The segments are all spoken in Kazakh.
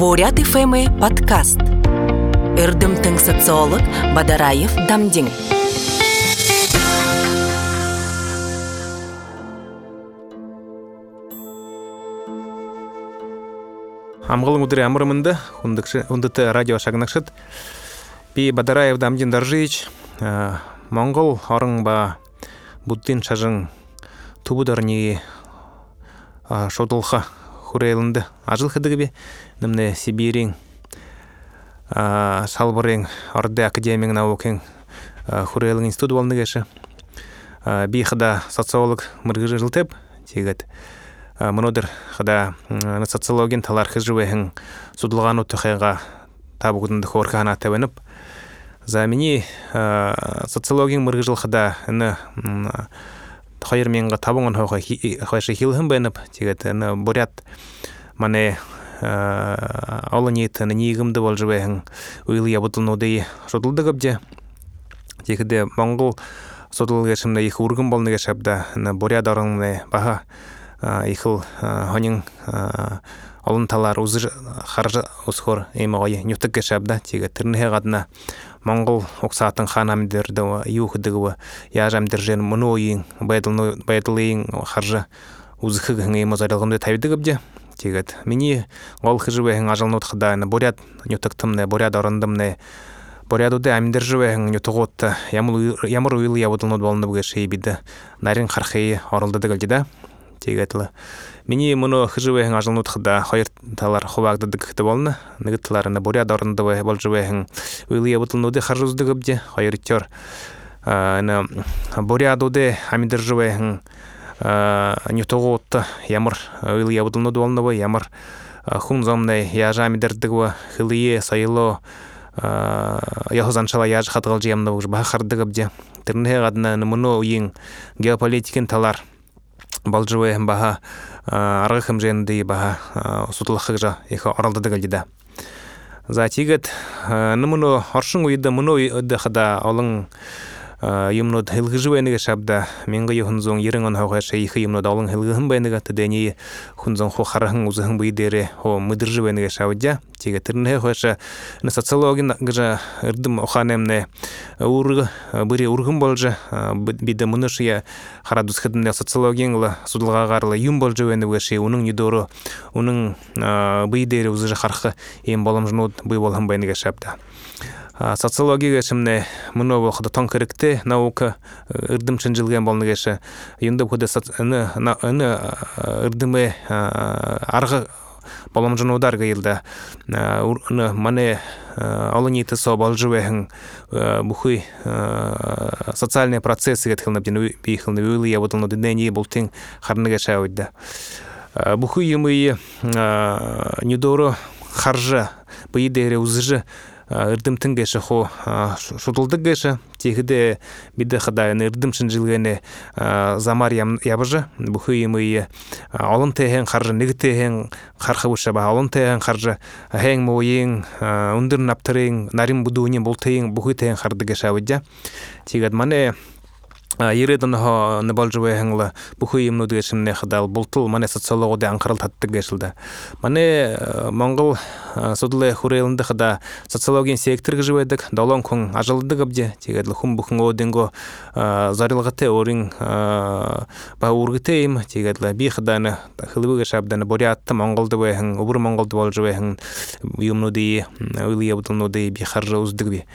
Бурят ФМ подкаст. Үрдімтің социолог Бадараев Дамдин. амғылың удыры амырымынды ундыты радио шагнакшыт би бадараев дамдин даржич моңгол орың ба буддин шажың тубударни шодулха хурелынды ажыл хыдыгы нымне сибирин шалбырың орды академияң наукең хурелың институт болны кеші би хыда социолог мыргыжы жылтеп тегет мынодыр хыда социологин талар хыжуэхин судылгану тухайга табугунды хоркана за мини социологин мыргыжыл хыда ны хайыр менга табуңын хойшы хилхын беніп тегет ны бурят олы ниетіні нигімді бол жібәхін уйлы ябытылнуды содылды гыбже текіде моңғол содыл гешімді их ургын болны гешабда бурят орыңны баха ихыл хонин олон талар узыр харжы усхор эми ой нютык гешабда теге тирнеhe гадна моңгол оксатын ханамдерде юхдыгы яжамдержен муноин байдылны байдылын харжы узхы гыңы мазарылгымды табидыгыбже тегет мини ол хыжыбеһин ажалнут хыдааны боряд нютыктымне боряд орындымне борядуде амдержыбеһин нютугутта ямыр уйл ябыдылнут болны буге шейбиде нарин хархейи орылды дегелжида тегетла мини муну хыжыбеһин ажалнут хыда хайыр талар хубагды дыкты болны. Нигытларына боряд орындыбы болжыбеһин уйл ябыдылнуды харжуздыгыбде хайыр ана борядуде амдержыбеһин нютоготта ямыр уйл ябыдылны дуалныбы ямыр хун зомнай яжамидердыгва хылые сайыло яхозаншала яж хатгал жемна уж бахардыгыбде тирне гадна муну уйын геополитикин талар балжыбы баха аргы хымженди баха сутулхыжа иха оралдыдыгылдыда за тигет нымыну оршың уйда муну уйда хада олың юмнод хилгыжы бәнеге шабда менга юхунзон ереңон хауга шейхи юмнод алың хилгыхын бәнеге тедени хунзон хо харахын узыхын быйдере хо мыдыржы бәнеге шабдя теге тирне хоша на социологин гыжа ырдым оханемне ургы быри ургын болжа биде мынышия харадус хыдында социологин ла судылга гарлы юм болжа бәнеге шей уның юдору уның быйдере узыжы хархы эм болам жнод бый болам бәнеге шабда. Социология шимне муну вахда тон керекте наука ырдым чынжилген болны кеше юнда худе аны аны ырдыме аргы болом жонудар гыйлда мане алыниты со балжыбеһин бухуй социальные процессы гетхилнап дин бихилны уйлы ябытылны динени бултин харныга шауйда бухуй юмы недоро харжа быйдере узжы ырдым тынгеше хо шутулды геше тегиде биде хадайны ырдым шинжилгене замар ябыжы бухы имы алын тehen харжы неги тehen хархы буша ба алын тehen харжы хең мойың ундыр наптырың нарим будуни болтейң бухы тehen харды геше авыдя тегед мане балжуе хангла буху имну дегешим не хадал бултул мане социолого де анкарал татты гешилда мане монгол судле хурелында хада социология сектор гжеведик долон кун ажылды габде тегедл хум бухун одинго зарилгате орин ба ургите им тегедла би хаданы хылбы гешабданы борятты монголды бехин убур монголды болжуе хин юмну ди уйлия бутулну ди би харжа уздыгби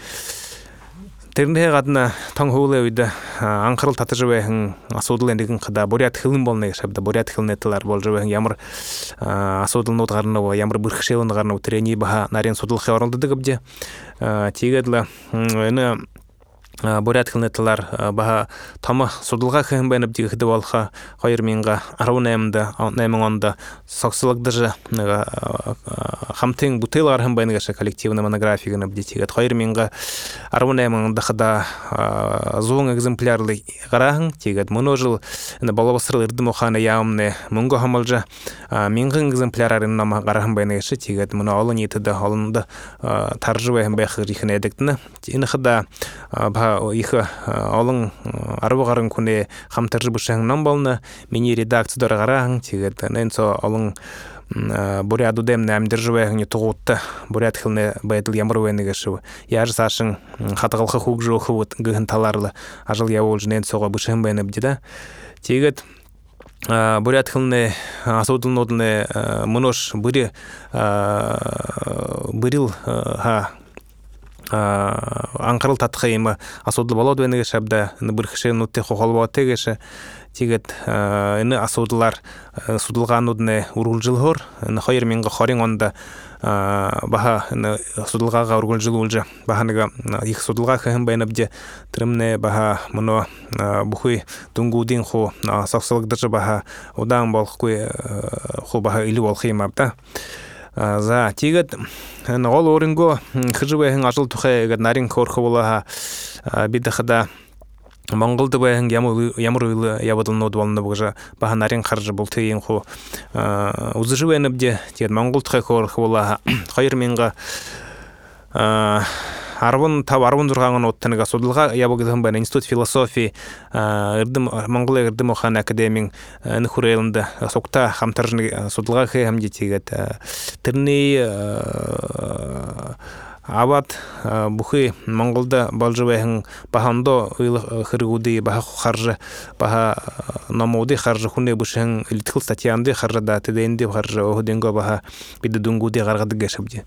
Тэрнээ гадна тон хууле үед анхарал татаж байхан асуудал нэгэн хада бурят хэлэн болно гэж шавда бурят хэлнэ талаар болж байхан ямар асуудалнууд гарна уу ямар бэрхшээл гарна уу тэрний баха нарын судлахын оролддог гэвдэ тэгээд л энэ бурят хэлнэ талаар баха том судалгаа хэн байна бдигхэд болха 2018-да 8 онд соксологдож хамтын бутылгаар хэн байна гэж коллективный монографик на бдитигэт 2018 онд хада 100 экземплярлы гарахан тигэт мөнөжил энэ боловсрал эрдэм ухаана яамны мөнгө хамалжа 1000 экземплярын нам гарахан байна гэж тигэт мөнө олон нийтэд олонд таржвэ хэн байх ихнэ эдэгтэн энэ хада их олон арбы гарын күнэ хамтарж бушаң нам болны миний редакциядар гараан тэгээд нэнцо олон буряду демне амдержве тугутта бурят хилне байдыл ямрвене гешу яж сашын хатыгалха хуг жоху гын таларлы ажыл я ол жнен сога бышын бене бдида тегет бурят хилне асудын мунош быри бырил ха анкарыл татхайма асудыл болот венеге шабда бир хеше нутте хохол тегеше тигет эне асудылар судылган удне урулжилхор эне хайр минга харин онда баха эне судылгага урулжил улжа баханага их судылга хэм бенабде тримне баха муно бухуй тунгудин хо саксылык дыжы баха удан болхуй хо баха или болхимабда за тигет ол оринго хыжыбэхэн ажыл тухай нарин корхо болаха. Бидахада Монголды баян ямар уйлы ябыдыл ноду балны бұғжа баға нарин қаржы бұл тейін ху. Узыжы бәнібде тед монгол тұқай корхо болаха. Хайыр менға арбын тап арбын дургаңын оттаныга судылга ябыгдым бен институт философии ырдым монгол ырдым охан академин нхурелында сокта хамтаржны судылга абат бухы монголда балжыбайхын бахандо ыйлы хыргуды баха харжы баха номоды харжы хуне бушын илтхил статьянды харжы да теденди харжы охденго баха биде дунгуды гаргады гешабди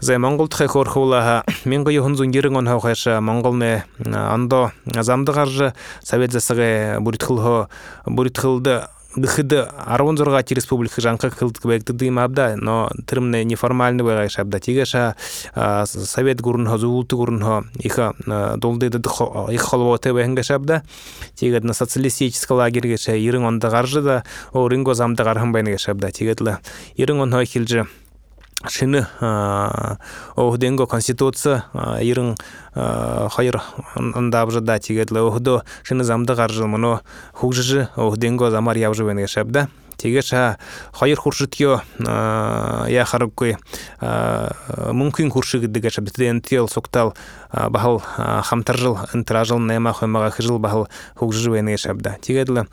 зай монгол тхай корхулаха менго юхун зунгирин он хавхаша монгол не андо замды харжы совет засыгы буритхилхо буритхилды гыхыды аронзоргати республика жанка кылдык бекти дыймабда но тырымне неформальный байгай шабда тигеша совет гурун хо зулты гурун хо иха долдыды их холвоте бенге шабда тигет на социалистический лагерге ше ирин онда гаржы да о ринго замда гархан бенге шабда тигетла ирин он хо хилжи шыны охденго конституция ирың хайыр андабжы да тигетле охдо шыны замды гаржыл муну хугжы охденго замар явжы венге шабда теге ша хайыр хуршытьё я харыккой мүмкін хуршыгы деге ша битден тел соктал бахал хамтаржыл ынтыражыл нема хоймага хыжыл бахал хугжы венге шабда. Тигедле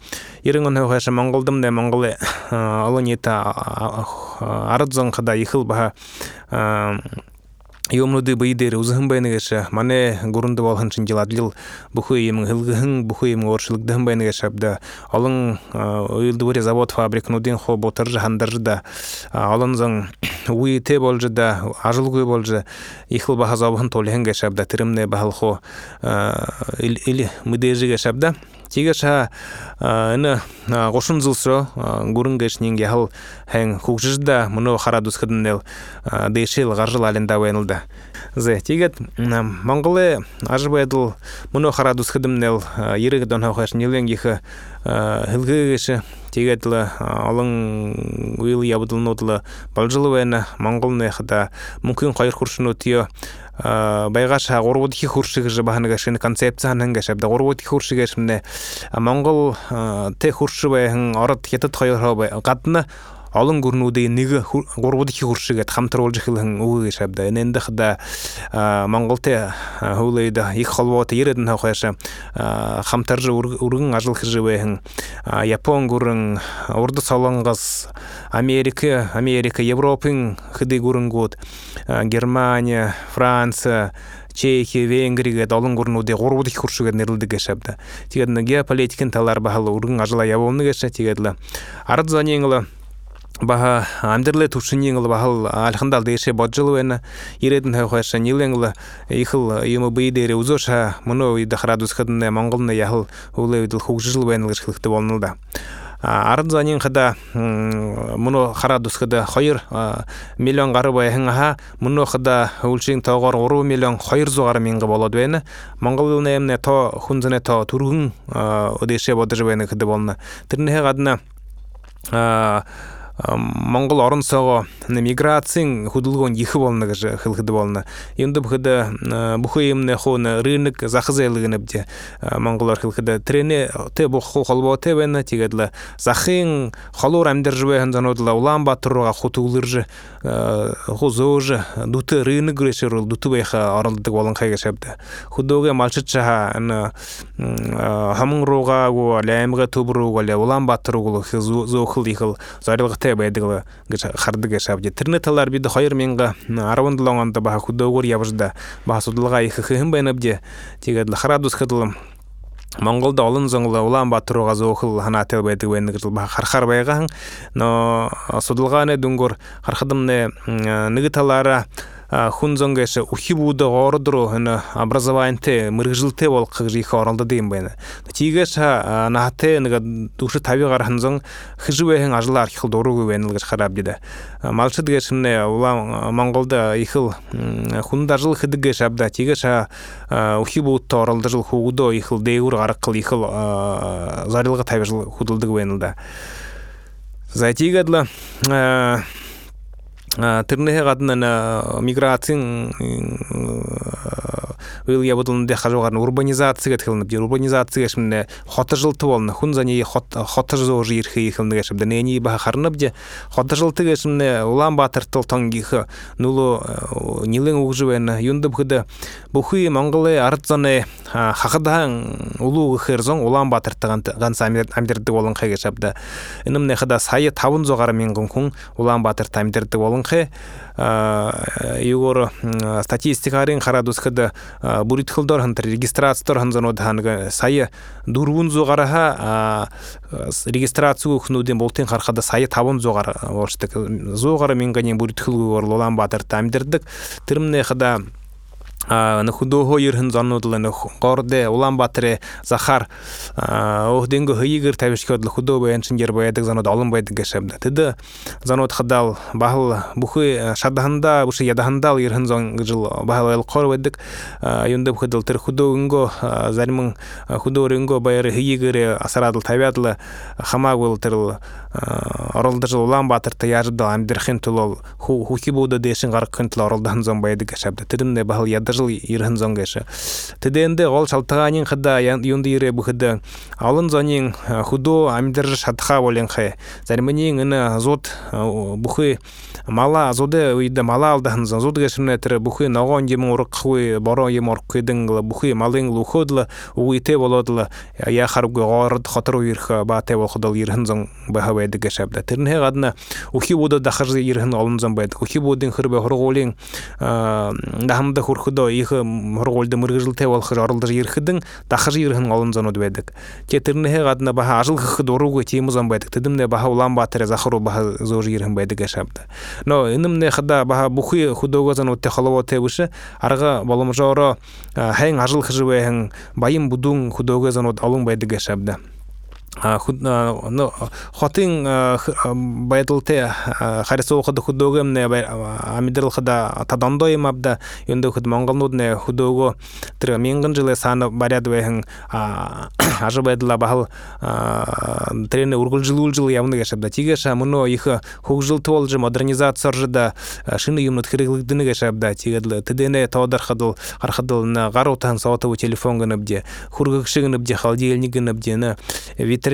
ирың он хойша монголдым да монголе алонета арыдзон када ихыл баха Йомнуды быйдер узыхын байныгыша мане гурунды болхан чинжиладлил буху емин хылгыхын буху емин оршылыгдыхын байныгыша да алын уйылды буре завод фабрик нудин хо ботыр жаhanдар да. Алын зың уйте болжы да ажыл гуй болжы ихыл баха забыхын толихын гашаб да тиримне бахал хо или мыдежи гашаб да тигаша ына гошун зылсо гурун гэшнин яхал хэн хукжыжда муну харадус хыдынел дэшил гаржыл алында вайнылда зе тигет монголе ажбайдыл муну харадус хыдымнел ирэг дон хахаш нилен гиха хылгыгышы тигетла алың уйл ябыдыл нотла балжылы монгол нехда мүмкін кайыр хуршуну тио байгаша горбодки хуршыгы же баханга шин концепцияның гашабда горбодки хуршыгы шимне монгол те хуршы байхын арат кетет хайыр хабай катна гурнуды ниги горбодки хуршыгы хамтыр олжы хилын уы шабда. Эненде хда монголте хулейда их холвоты ередин хавхаша хамтаржы ургын ажыл хыржы байхын япон гурын орды салангас америка америка европын хыды гурын год германия франция чехия венгрия долын гурнуде горбуды хуршуга нерлди гешабда тигедна геополитикин талар бахалы ургын ажыла яболны геша тигедла ард занеңла баха амдерле тушинеңла бахал алхандал деше боджыл вена иредин хойша нилеңла ихыл юмы бейдере узоша. Муно идахрадус хадне монголна яхыл улевдил хугжыл вена лышхылыкты болнылда. Арын занин хада муну харадус хада хайыр миллион гары байхын аха. Муну хада улшин тогор ору миллион хайыр зугар минга болот бэйна монгол немне то хунзане то тургун одеше бодыр бэйна хада болна тирне гадна монгол орын сого миграцияң худулгон ихы болны же хылхыды болны енді бухыда бухыйымны хоны рынок захызайлыгыны бде монголор хылхыда трене те буху холбо те бена тигедла захын холор амдержбе ханзанодла улан батырга хутулыржы хузожы дуты рынок грешерул дуты беха аралдык болын кайгашабда худоге малчыча ана хамын рога го лаймга тубру го улан батыру го зохыл ихыл зарылгы те бэдгла гыч харды гешаб же тирне талар биде хайыр менга аравын лонганда баха худогор ябыжда баха судылга ихы хым бенеп же тигедл харадус хыдылым Монголда олон зоңла улан батыруга зохыл хана тел бэдэг бэнэг жыл ба хархар байгаң но судылганы дунгор хархадымны нигиталара хунзонгеше ухибуды ордыру хана образованте мыргжилте бол кыжих оралды дейм байна тигеша нахте нга души табигар ханзон хижбеһен ажлар хил доругу бенилгеш хараб диде. Малчы дегешне ула монголда ихил хунда жыл хидигеш абда. Тигеша ухибут оралды жыл хугудо ихил дейур аркыл ихил зарилга табижыл худылдык бенилда затигадла тырныһы гадынан миграцияң ыл ябыдылын де хажугарын урбанизация тылынып дир урбанизация шимне хоты жылты болны хун зани хоты жо жир хи хилны гешим де нени ба харнып де хоты жылты гешимне улан батыр тыл тангихы нулу нилен угжуен юндып хыды бухы монголы арцаны хахадан улу херзон улан батыр таган ган самир амдерди болын хагешабда инымне хада сайы табын зогар мен кун улан батыр тамдерди болын хе югор статистикарын бурит хылдор хантар регистрациятор ханзан одханга сайы дурвун зогараха регистрацию хнуден болтен хархада сайы табын зогар зогара менганен бурит хылгор лолан батыр тамдердик тирмне хада на худого ерхин занудлы горде улан батыре захар охденго хыйгыр табишкөдлы худо баяншин жер баядык зануд алын байды гешемде тиди зануд хадал бахыл бухы шадаханда бушы ядахандал ерхин зон жыл бахыл эл кор байдык юнда худал тир худогынго заримын худорынго байры хыйгыре асарадыл табиадлы хамагыл тирл оролды жыл улан батыр таяжыдал амдирхин тулол хухи буда дешин гаркын тул оролдан зон байды гешемде тидинде бахыл ядыр жыл ирхын зонгеша теденде ол шалтаганин хыда юнды ире бухыда алын зонин худо амдер шатха болен хэ. Зарманин ына зот бухы мала зоде уйда мала алдан зон. Зод гешне тер бухы ногон жем урык хуй боро ем орк кыдың бухы малын луходла уйте болодла я харб горд хатыр уйрха бате болходал ирхын зон бахавайды гешабда терне гадна ухи буда дахыр ирхын алын зон байд ухи будын хырбе хорголин дахамда хурхудо ихы морголды мыргыжылте ол хыр арылды ирхидин дахажы ирхин алын зону дебедик кетирне хе гадна баха ажыл хы доругу тиму зон байдык тидимне баха улан батыре захару баха зор ирхин байдык ашабды но инымне хада баха бухи худого зон утте халаво тебуше арга болом жоро хэн ажыл хыжыбе хэн байым будун худого зон алын байдык хотын байтылте харисо худа худогем не амидрил худа тадандо имабда юнда худ монгол не тре менган жиле саны баряд вехен ажы байдыла бахал трене ургул жыл жыл явны гешабда тигеша муно их хуг жыл толжы модернизация жыда шины юмнут хириглыгдыны гешабда тигедле тдене тодар хадыл архадыл на гарутан саутову телефон гыныбде хургыкшыгыныбде холодильнигыныбде на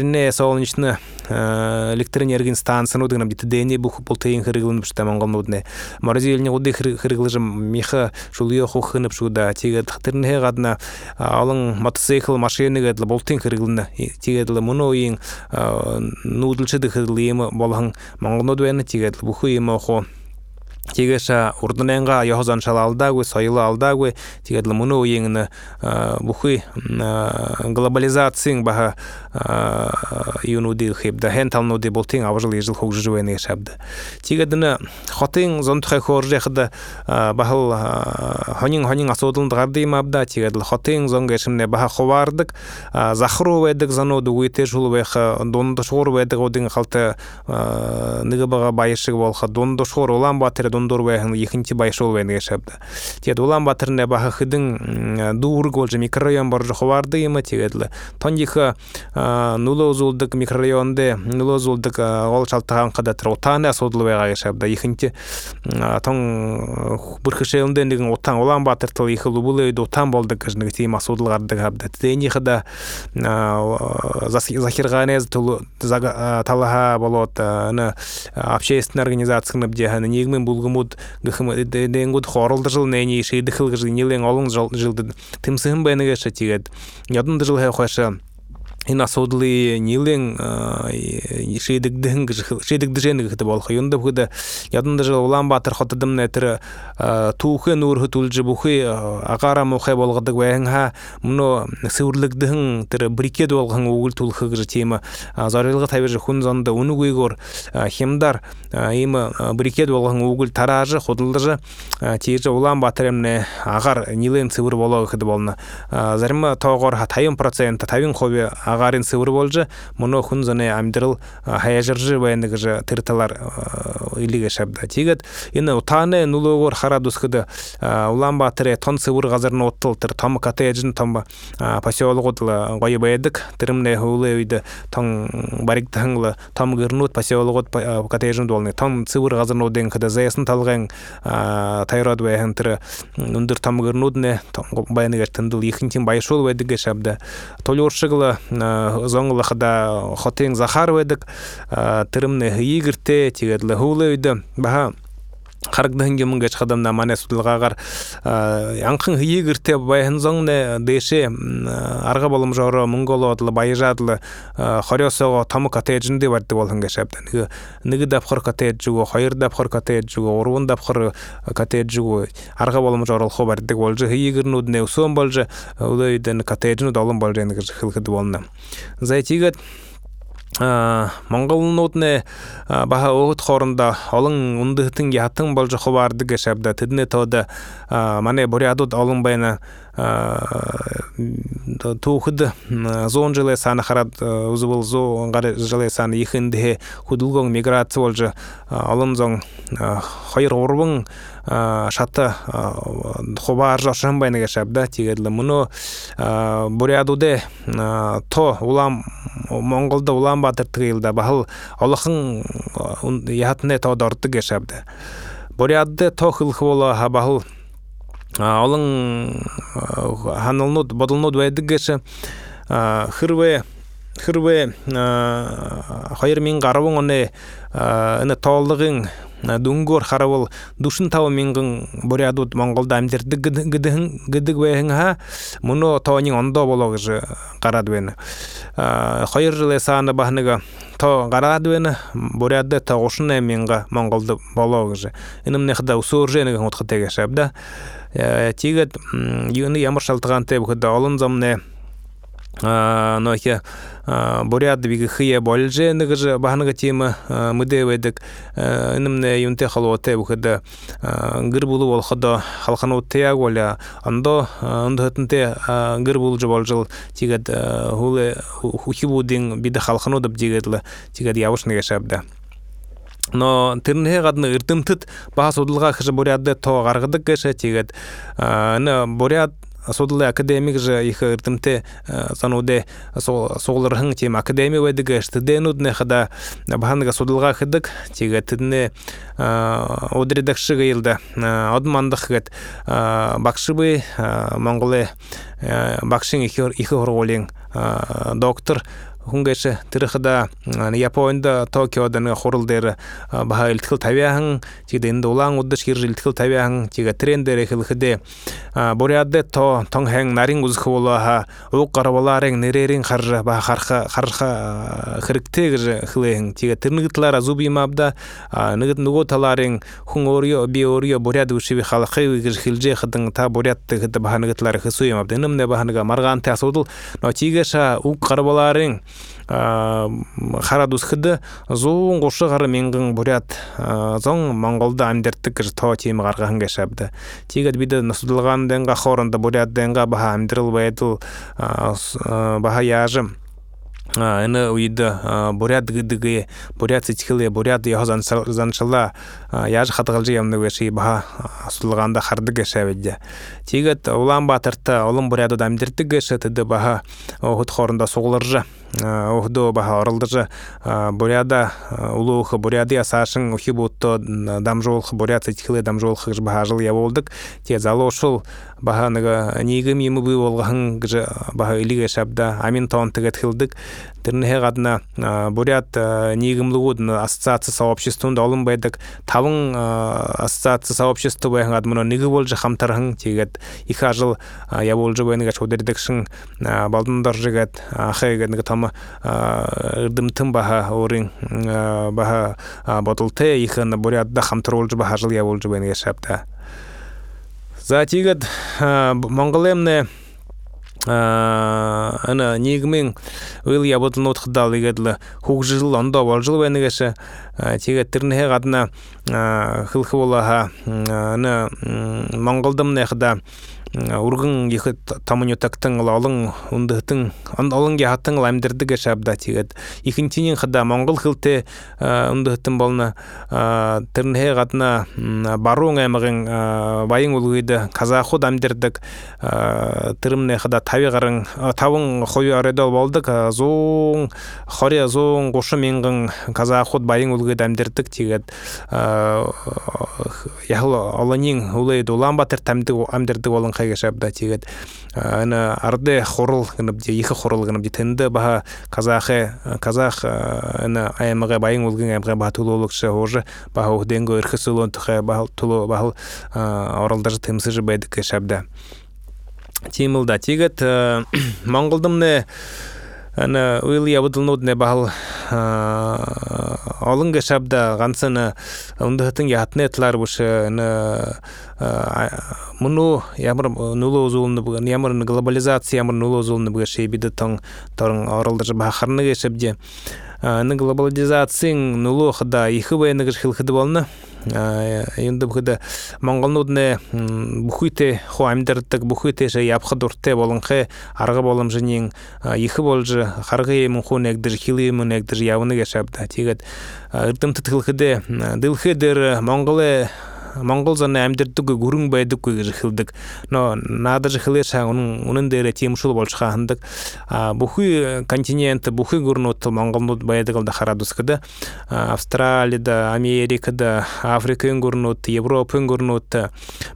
вит ветеринария солнечны электроэнерген станцияны удыгна бит дене бу болтейн хырыглын биште монголнудне морозильне уды хырыглыжым меха шулуя хухынып шуда теге тахтырне гадна алың мотоцикл машина гадла болтейн хырыглына теге дла муноин нудылчы дыхырлыймы болхан монголнудвены теге бу хуйма хо. Тигеша урдуненга йохозан шалалдагы сойлы алдагы тигедл муну йеңне бухы глобализацияң баха юнуди хебда хен талнуди болтин авжыл ежил хуг жуен ешабды тигедне хотин зонтхай хорже хда бахал хонин хонин асодылын гарды мабда тигедл хотин зонгешимне баха ховардык захру ведик заноду уйте жул веха донда шор ведик один халта ныгы бага байышык болха донда шор улан батыр дондор бэхэн ихинти байшол бэн гэшабда тед улан батырне баха хыдын дуур голжа микрорайон бар жоховарды има тегедле тондиха нуло зулдык микрорайонде нуло зулдык ол шалтаган када тротана содлы бэга гэшабда ихинти тон бурхышелден деген отан улан батыр тыл ихыл булы дотан болдык гэжнэг тима содлгарды габда тени хада захирганез талаха болот на общественная организация где негмен гумут гыхым денгут хоролды жыл нени шейди хылгы жыл нилен олың жылды тымсыхын бәнеге шатигет ядын жыл хэ ина содлы нилен шедигдин шедигдижен гыты бол хыйында буда ядында жыл улан батыр хотыдым нетер тухы нур хутулжы бухы агара мохе болгыдык вэңха муно сыурлыгдын тер брикет болгын угул тулхы гыжы тема зарылга табежи хун зонда уну гыйгор хемдар има брикет болгын угул таражы ходылдыжы тежи улан батыр эмне агар нилен сывыр боло гыты болна. Зарма тогор тайын процент тайын хобе агарын сывыр болжы муно хун зоне амдырыл хаяжыржы баяндыгы тырталар илиге шабда тигет ины утаны нулугор харадускыды улан батыре тон сывыр газарын оттылтыр. Том катежин том поселок отла гой баядык тырымне хулы үйдө тон барик таңлы том гырнут поселок катежин долны том сывыр газарын оден кыда заясын талган тайрод баян тыр ундыр том гырнудне баяныгар тындыл ихинтин байшол ведиге шабда. Толyorшыгла зоңлахда хотен захар ведик тырымны хыйгырте тигедле хулы үйдө. Баха. Харагдыһынге мыңгач хадамна мане судылгагар аңкын хыйгырте байын зоңне деше арга болым жоро мунголо атлы байжадлы хорёсого тамы катежинде барты болхынга шапта ниги ниги дапхор катежуго хайыр дапхор катежуго урун дапхор катежуго арга болым жоро хо бардык болжы хыйгырнудне усон болжы улайден катежину долым болжы ниги хылхыды болна зайтигат Монгол нотне баха огут хорында олон ундыхтын ятын болжы хобарды гешабда тидне тода мане борядут олон байна тухуд зон жылы саны харат узбул зо гары жылы саны ихинде худулгон миграция болжы олон зон хайыр орбун шата хобар жашан байна гешабда тигедле муну борядуде то улам монголда улам батыр тыгылда бахыл олохын ятне то дорты гешабда борядде то хылхы бола хабахыл олың ханылнут бодылнут вайдыгеше хырве хырве хайыр мин гарабың оне ына тоолдыгың дунгор харабыл душын тау мингын борядут монголда гыдык вэхин ха муно тоонин ондо бологжы гарадвен хайыр жылы саны бахныга то гарадвен борядда та ошуна минга монголду бологжы иным нехда усурженигин утхатегешабда тигет юны ямар шалтыган теб хыда олон замне нохе бурят биги хые больже ныгы бахныга тема мыде ведик инымне юнте халоте бухда гыр булу бол хада халканы утя голя андо андытынте гыр булу же болжыл тигет хуле хухи будин биде халканы деп дигетле тигет явышны гешабда но тирнhe гадны ыртымтыт баха судылга хыжы бурядды то гаргыдык кеше тигет ны буряд судылы академик же их ыртымте сануде соглырхын тем академия ведиге штыденудне хада баханга судылга хыдык тигет тидне одредакшы гыйлда одмандык гет бакшыбы монголе бакшың ихи ихи доктор хунгеше тирхда японда токиодан хорулдер баха илтгэл тавяхан тиде инде улаан уддаш кир илтгэл тавяхан тиге трендер хилхде борядде то тонгхэн нарин узх болаха уг гарбаларың нерерин харжа ба харха харха тиге тирнигтлара зубимабда нигит нуго таларың хун орио би орио боряд ушиби халхы гир хилже хадын та боряд тегде баханыгтлар хисуймабда нымне баханага марган тасудул но уг гарбаларың харадус хыды зуун гошы гары менгин бурят зоң монголда амдерттик то теми гаргахан гешабды тигет биде насудылган денга хорында бурят денга баха амдырыл байдыл баха яжым аны уйда бурят гыдыгы бурят ситхиле бурят яхазан занчала яж хатгалжы ямны веши баха сулганда харды гешеведде тигет улан батырта олым буряду дамдиртик гешетиде баха охут хорында согларжа охдо баха орылдыжы буряда улух буряды асашын ухи бутто дамжолх бурят ситхиле дамжолх баха жыл я те зало ушул баһаныга нигем йымы бы болгаһын гыжы баһа илиге шабда амин тон тегет тирнеhe гадна бурят нигемлугудн ассоциация сообществунда олын байдык табын ассоциация сообщество байхан гадмыно ниги болжы хамтархын тигет их ажыл я болжы байныга чодердекшин балдындар жигет ахайга нига тама ырдымтын баха орин баха ботулте ихын бурятда хамтар болжы баха ажыл я болжы байныга шабда за тигет монголемне ана нигмин ыл ябытын отхдал игедле жыл анда бол жыл бенегеше тиге тирне гадна хылхы болаха ана монголдым нехда ургын ихы тамыню тактың лалың ундыhtың алың гашабда тигет хада монгол хилте ундыhtың болна. Тирнhe гадна баруң эмеген байың улгыйды казаху дамдырдык тирмне хада тавың хою аредол болдык зоң зоң гошу менгин казаху байың улгыйды амдырдык тигет хайга шабда тигет ана арде хорыл гынып де ихе хорыл гынып де тенде баха казахе казах ана аймага байың улгын аймага ба тулулукшы уже баха ухденго ирхсулон тхе баха тулу баха оралдажы темсыжы байдык шабда. Тимылда тигет монголдымне ана уйл ябыдылнудне бахал олынга шабда гансына ундахтын ятны этлар бушы ана муну ямар нулу узулны ямар глобализация ямар нулу узулны буга шейбиде тон торын оралдыр бахарны гешебде ны глобализацияң нулу хда ихы байны гыш хилхыды болны. Енді бұхыда монголнудне бухуйте хо амдырдык бухуйте же япхы дурте болынхы арғы болым жынин ихы болжы харгы емін ху негдір хилы емін негдір явыны гешабда тигет ыртым тытылхыде дылхыдыр монголе монгол заны амдырдык гүрүң байдык жыхылдык. Но нада жыхылеша унун унун дере темшул болчха хандык бухуй континент бухуй гурнут монголнут байдыгылда харадускада австралияда америкада африкын гурнут европын гурнут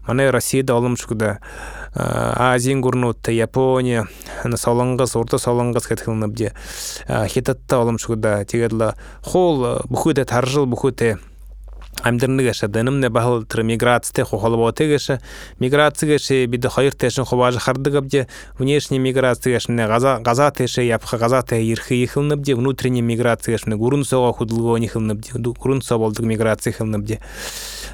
мана россияда олымчукда азиян гурнут япония солонгыз орта солонгыз кетилнып де хитатта олымчукда тегедла хол бухуйда таржыл бухуйте амдырныгеша дынымне бахыл тыр миграция хохолботегеша миграциягеше биде хайыр тешин хобажы хардыгабде внешний миграциягешне газа газа теше япха газа те ирхи ихылныбде внутренний миграциягешне гурун сого худылго нихылныбде гурун со болдук миграция хылныбде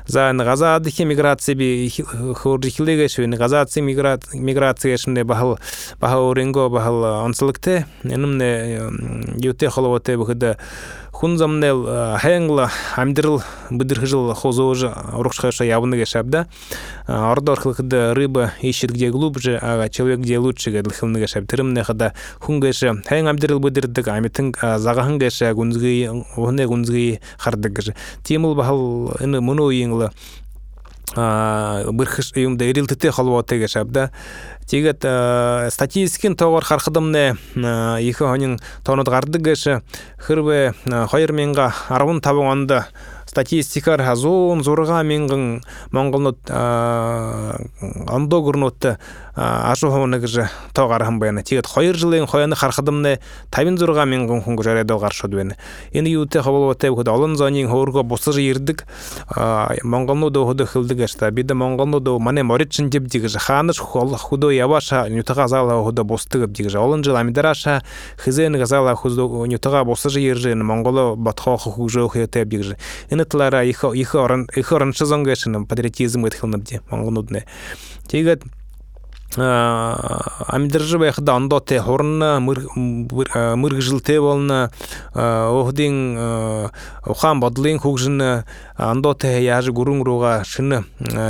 за газа дихе миграция би хоржи хилегеше газа миграция шне бахыл бахыл ренго бахыл ансылыкте энымне юте холоботе бухда хунзамнел хэнгла амдирл быдырхыжыл хозоожа урукшаша явны гешабда ордор хылкыда рыба ищет где глубже а человек где лучше гадылхылны гешаб тырымне хада хунгеше хэнг амдирл быдырдык амитин загахан геше гунзги оне гунзги хардык геше тимул бахал ины муну иңла бырхыш уюмда ирилтите холвоте гешабда тигет статистикин тогор хархыдымне екі хонин тонут гарды геше хырбе хайыр менга арвын табын онда статистикар хазун зурга мингин монголнут андо ашу хоныгы тогархам баяна тигет хайыр жылын хаяны хархадымны табин зурга мингин хунгу жарайдал гаршы дуен эни юте хабалвате бухда алын занин хорго босыжы ирдик монголну до худы хылдык ашта биде монголну до мане моритчин деп дигже ханыш худо ябаша нютага зала худо бостыгып дигже алын жыл амидараша хызен газала худо нютага босыжы иржен монголо батхо хужо хете бигже инытлара их их орын их орынчы зонгешин патриотизм этхилныбде монголнудне тигет амидыржы байхда андо те хорна мырг жылте болна охдин охан бодлин хугжын андо те яжы гурун руга шыны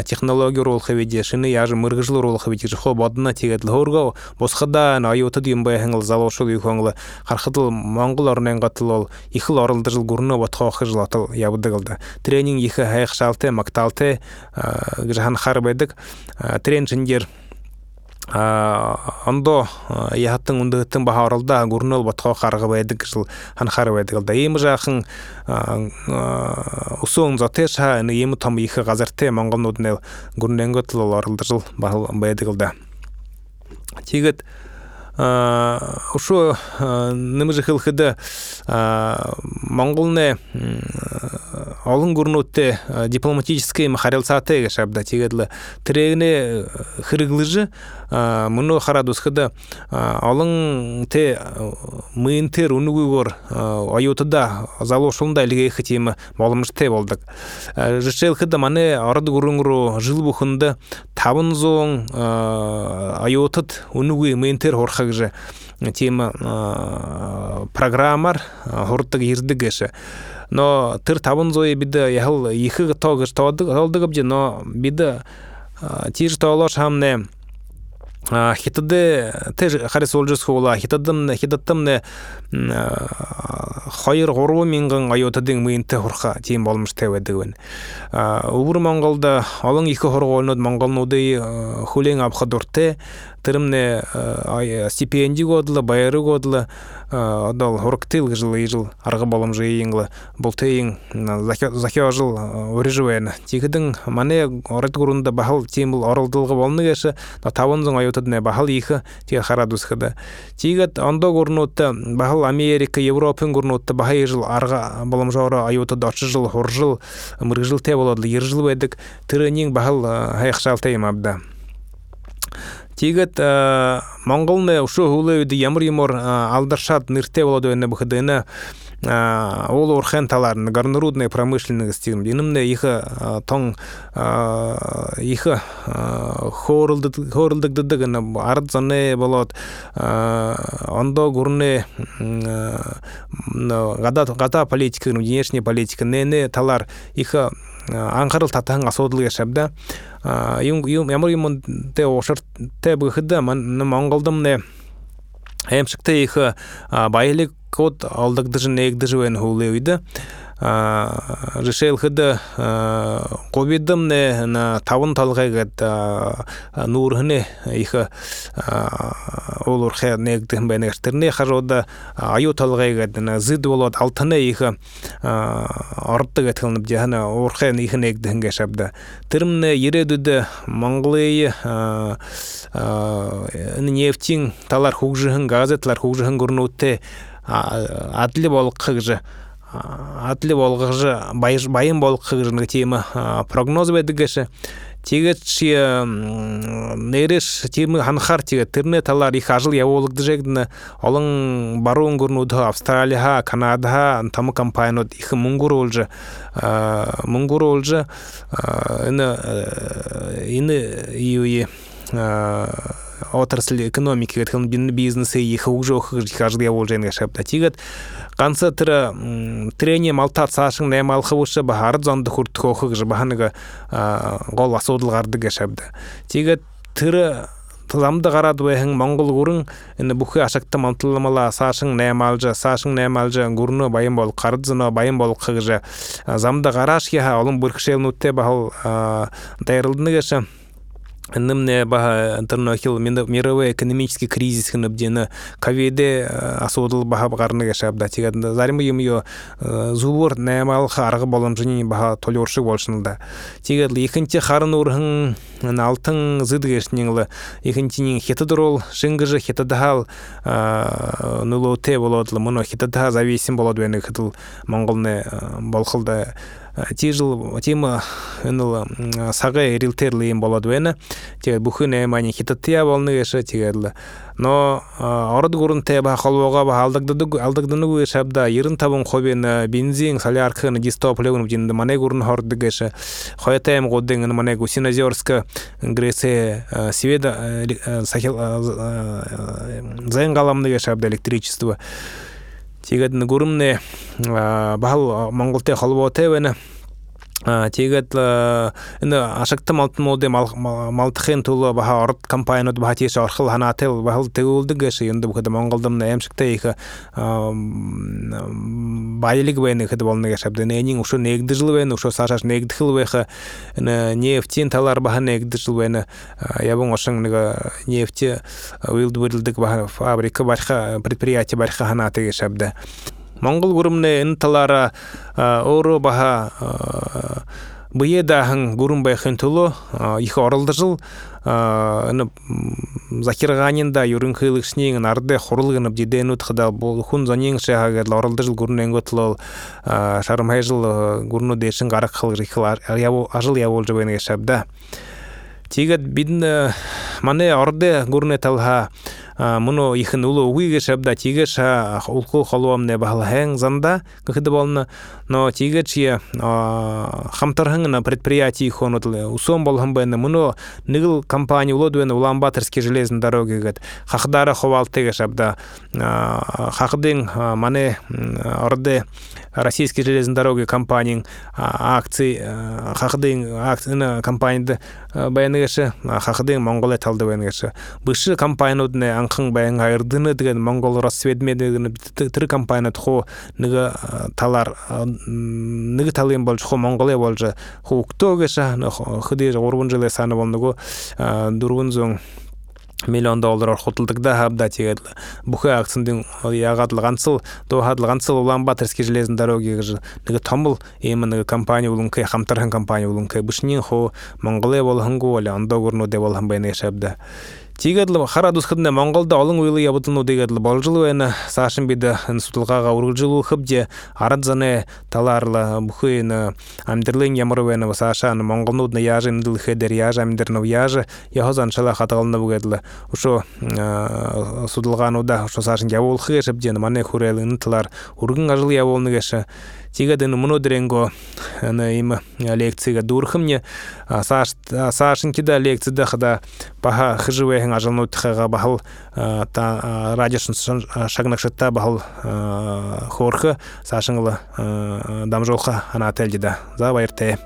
технология рол хавиде шыны яжы мырг жыл рол хавиде жхо бодна тигет лорго босхада айоты дим хангыл залошул юхангла хархатыл монгол орнен гатыл ол ихил орылды жыл гурны ботхо хыжыл атыл ябыдыгылды тренинг ихи хайх шалте макталте гжахан харбедик тренинг ондо яхаттың ундыттың баха оралда гурнол батқа қарғы байдык жыл хан хары байдык да эми жакын усуң затеша эми там ихи газарте монгол нуднел гурненгө тыл оралды жыл ушу нымы жыхылхыды монголне олон гурнутте дипломатический махарелсаты гашабда тигедлы трегне хырыглыжы муну харадусхыда олон те мыйынтер унугугор аютыда залошулда илге хитима болмыште болдык. Жышел хыда мане арады гурунгру жыл бухында табын зоң аютыт унугу мыйынтер хорхагжы тема программар хорттык ирдигеше но тыр табын зои биде яхыл ихы тогыш тодыгып же но биде тир тоолош хамне хитады теж харис олжус хула хитадым хитаттым не хайыр гору минган айотадың мыйынты хурха тим болмуш теведигин убур монголда алың ике хоргонод монгол нуды хулең абхадурте тырымне стипендий годла байыры годла одол хорктыл жыл аргы болом жыйыңлы бул тейин захё жыл орижуен тигидин мане орат гурунда бахал тимул оралдылгы болны кеше на табынзың аютыдне бахал ихы тиге харадусхыда тигет ондо гурнутта бахал америка европын гурнутта бахай жыл арга болом жора аюты дочы жыл хор жыл те болодлы ер жыл бедик тырынин бахал хайхшал абда. Тигет монголны ушу хулеуди ямыр юмор алдаршат нырте болоду эне быхдыны ол орхен таларын горнорудная промышленность стигм динымне ихы тоң ихы хорылдык хорылдык дыдыгына ард зане болот. Ондо гурне гада гада политика внешняя политика нене талар ихы аңқарыл татаң асодыл яшабда ямар юмын те ошыр те быхыда монголдым не эмшикте ихы байлык код алдыгдыжы негдыжы вен хулеуйда решил хыды ковидым не на тавын талгайгат нурхне ихы олор хэ негдым бенертерне хажода аю талгайгат на зид болот алтыны ихы артты гатылып жана орхен ихы негдым гашабда тырмне ередүдө монголия нефтин талар хугжыхын газетлар хугжыхын гурнутте адлы болқыгжы атлы болғыжы байын болқыгжы тема прогноз бедігіші тегет чи нереш теми ханхар теге тирне талар их ажыл я олыгды жегдіне олың баруын көрнуді австралияға канадаға тамы компания их мунгур олжы мунгур олжы ины ины июи отрасль экономики бизнесы их уже каждый олжен гашапта тигат канса тыра трене малта сашың не малхыбышы бахар зонды хурт хохыг жбаханыга гол асудылгарды гашапта тигат тыра тыламды қарады бэхин монгол гурын эне бухы ашакта мантылмала сашың не малжа сашың не малжа гурну байым бол кардзыно байым бол кыгжа замда гараш я олым буркшел нутте бахал дайрылдыны геша нымне баха интернохил мировой экономический кризис хыныбдена ковиде асудыл баха багарны гашабда тигадында заримы юмё зубур наймал харгы болом жини баха толоршы болшында тигадlı екінші харын урхын алтын зыд гешниңлы екіншинин хетадырол шынгыжы хетадахал нулоте болодлы муно хетадаха зависим болоду бені хытыл монголны болхылда тижил тима ыныл сага рилтерлы им болот вена тега бухыне мани хитатия болны геше тегерлы но ород гурун те ба холбога ба алдыгды алдыгдыны гу шабда йырын табын хобен бензин соляркын дистоплевын жинде мане гурун хорды геше хоятаем годден мане гу синозерска гресе сведа сахил зайн галамны геше шабда электричество. Тигадны гурумне бахал монголте холбо тевене тегет ины ашыкты малтын моде малтыхен тулы баха орт компания баха тиеш архыл ханател бахыл тегулды гэши енді бухада монголдым эмшикте их байлык бен их болны гэшабды ненин ушу негди жыл бен ушу сашаш негди хыл беха нефтин талар баха негди жыл бен ябын ошың нега нефти уилды бирилдик баха фабрика барха предприятие барха ханаты гэшабды монгол гурумне инталара оро баха бые дахын гурум байхын тулу их орылды жыл ны закирганинда юрын хылык снең арде хорулгынып диден утхда бул хун занең шага орылды жыл гурун энгө тулол шармай жыл гурну дешин гарак хыл рихлар ажыл я бол жабен шабда тигет бидн мане орде гурне талха муну шабда тиге ша улку холуамне бахла хэң занда кыхды болны но тиге чия хамтархың на предприятии хонутлы усом болхам бэна муну нигыл компания улодуэн Уламбаторский железный дороги гат хахдара ховал теге шабда хахдың мане орде российский железный дороги компанияң акции хахдың акцияны компанияда баяныгешы хахдың монголия талды баяныгешы бышы компания анхын баян айырдыны деген монгол рассведме деген тир компания хо ныга талар ныга талын болчу хо монголия болчу хо уктогеша хыды орбун жылы саны болнугу дургун зоң. Миллион доллар хотылдыгда хабда тегет бухы акцияндын ягатылгансыл доhadылгансыл улан-баторский железный дороги ныгы томул эми компания улункай хамтархан компания улункай бушнин хо монголия болхангу оля андо гурну де болхан байны шабда тигедлы хара дусхыдна монголда олың уйлы ябытыну дегедлы болжилу эна сашын биде сутулгага ургжилу хыбже арадзане таларлы бухыйны амдерлын ямыру эна сашан монголнудна яжын дыл хедер яж амдерну яжы яхозан шала хаталны бугедлы ушо сутулгануда ушо сашын ябул хышып ден мане хурелын талар ургын ажыл яболны геше тигадын муно дренго на им лекцияга дурхымне сашын кида лекцияда хада паха хыжывэхэн ажалну тхага бахал та радиошын шагнакшытта бахал хорхы. Сашыңлы дамжолха ана телдида за байырте